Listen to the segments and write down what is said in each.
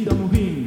vida no rim.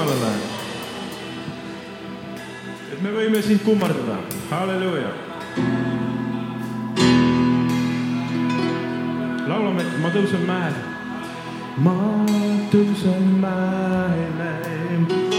Jumalale, et me võime sind kummardada, halleluuja. laulame, et ma tõusen mäele. ma tõusen mäele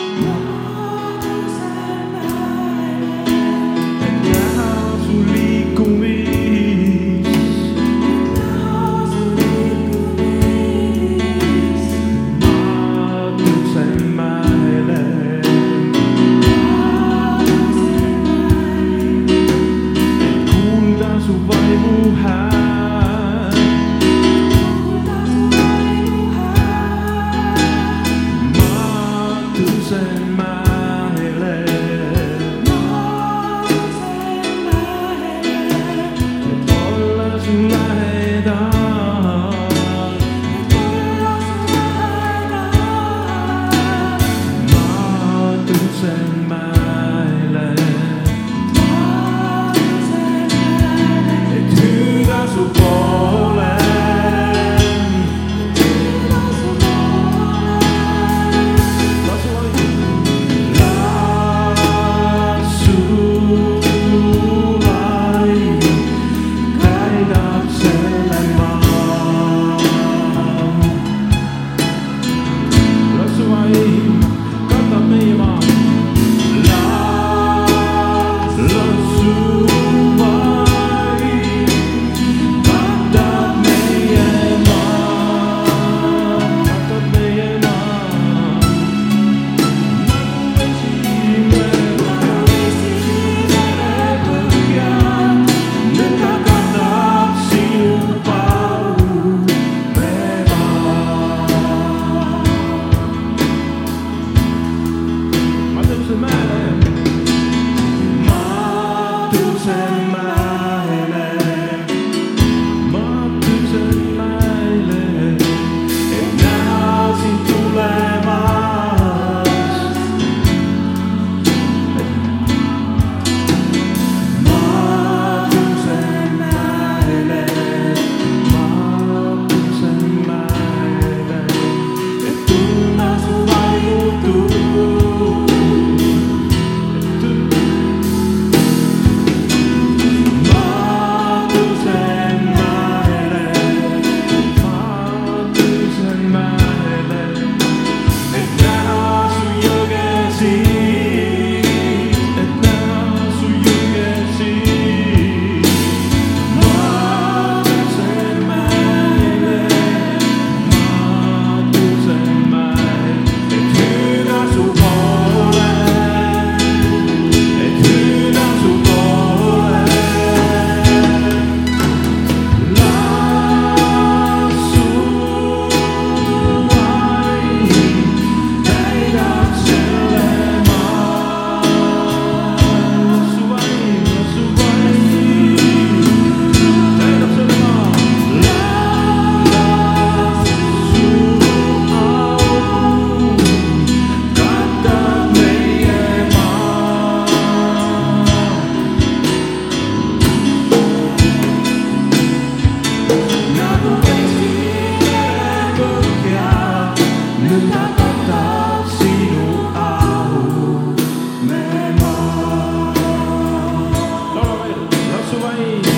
Joy.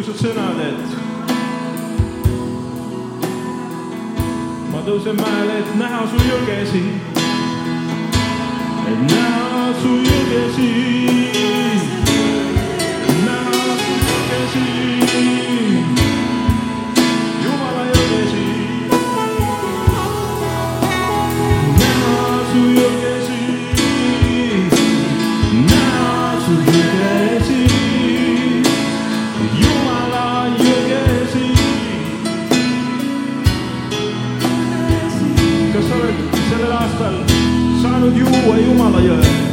ilusad sõnad, et ma tõusen mäele, et näha su jõgesi, et näha su jõgesi. 山有牛，还有马了呀。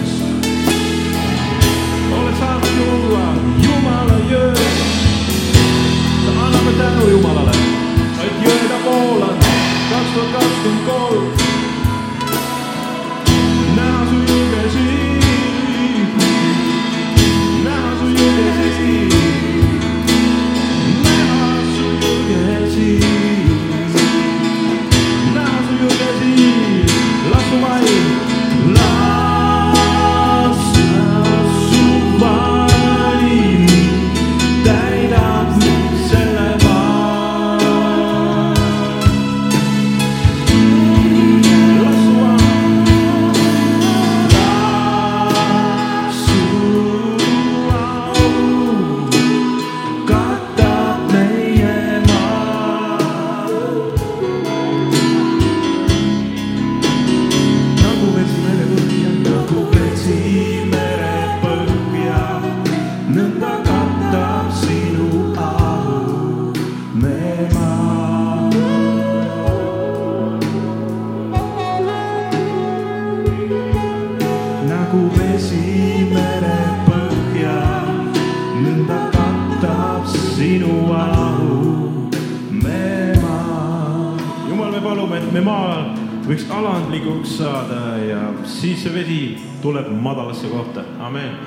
tuleb madalasse kohta, amen.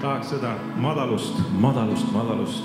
tahaks seda madalust, madalust, madalust